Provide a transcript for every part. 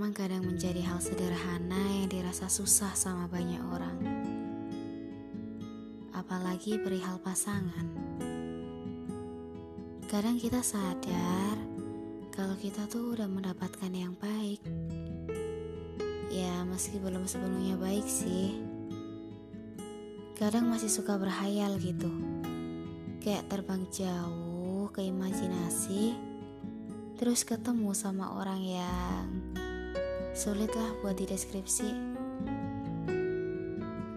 memang kadang menjadi hal sederhana yang dirasa susah sama banyak orang. Apalagi perihal pasangan. Kadang kita sadar kalau kita tuh udah mendapatkan yang baik. Ya, meski belum sepenuhnya baik sih. Kadang masih suka berhayal gitu. Kayak terbang jauh ke imajinasi, terus ketemu sama orang yang Sulit lah buat dideskripsi.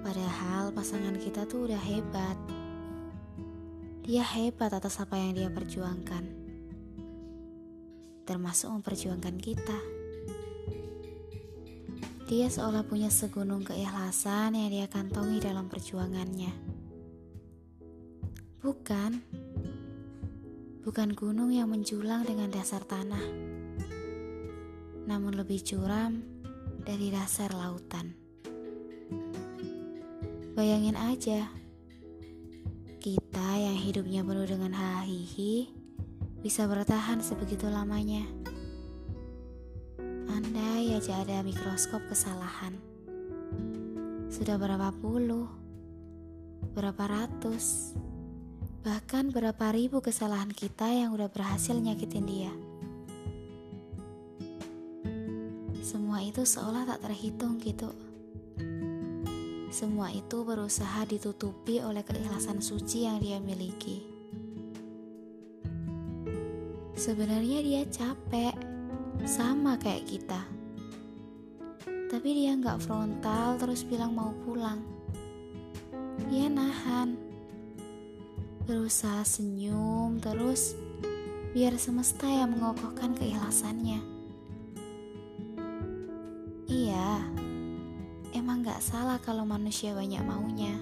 Padahal pasangan kita tuh udah hebat. Dia hebat atas apa yang dia perjuangkan. Termasuk memperjuangkan kita. Dia seolah punya segunung keikhlasan yang dia kantongi dalam perjuangannya. Bukan. Bukan gunung yang menjulang dengan dasar tanah namun lebih curam dari dasar lautan. Bayangin aja, kita yang hidupnya penuh dengan hahihi bisa bertahan sebegitu lamanya. Andai aja ada mikroskop kesalahan. Sudah berapa puluh, berapa ratus, bahkan berapa ribu kesalahan kita yang udah berhasil nyakitin dia. Semua itu seolah tak terhitung gitu. Semua itu berusaha ditutupi oleh keikhlasan suci yang dia miliki. Sebenarnya dia capek, sama kayak kita. Tapi dia nggak frontal terus bilang mau pulang. Dia nahan, berusaha senyum terus biar semesta yang mengokohkan keikhlasannya. Iya, emang gak salah kalau manusia banyak maunya.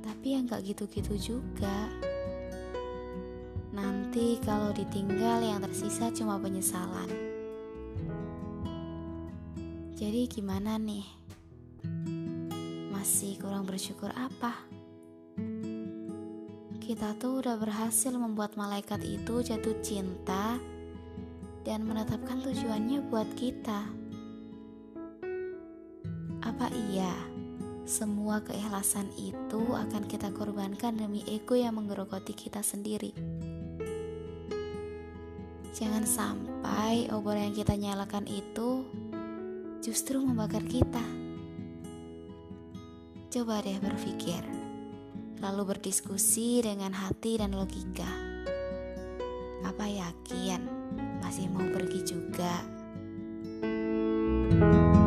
Tapi yang gak gitu-gitu juga. Nanti kalau ditinggal yang tersisa cuma penyesalan. Jadi gimana nih? Masih kurang bersyukur apa? Kita tuh udah berhasil membuat malaikat itu jatuh cinta dan menetapkan tujuannya buat kita. Apa iya semua keikhlasan itu akan kita korbankan demi ego yang menggerogoti kita sendiri? Jangan sampai obor yang kita nyalakan itu justru membakar kita. Coba deh berpikir, lalu berdiskusi dengan hati dan logika. Apa yakin? masih mau pergi juga. thank you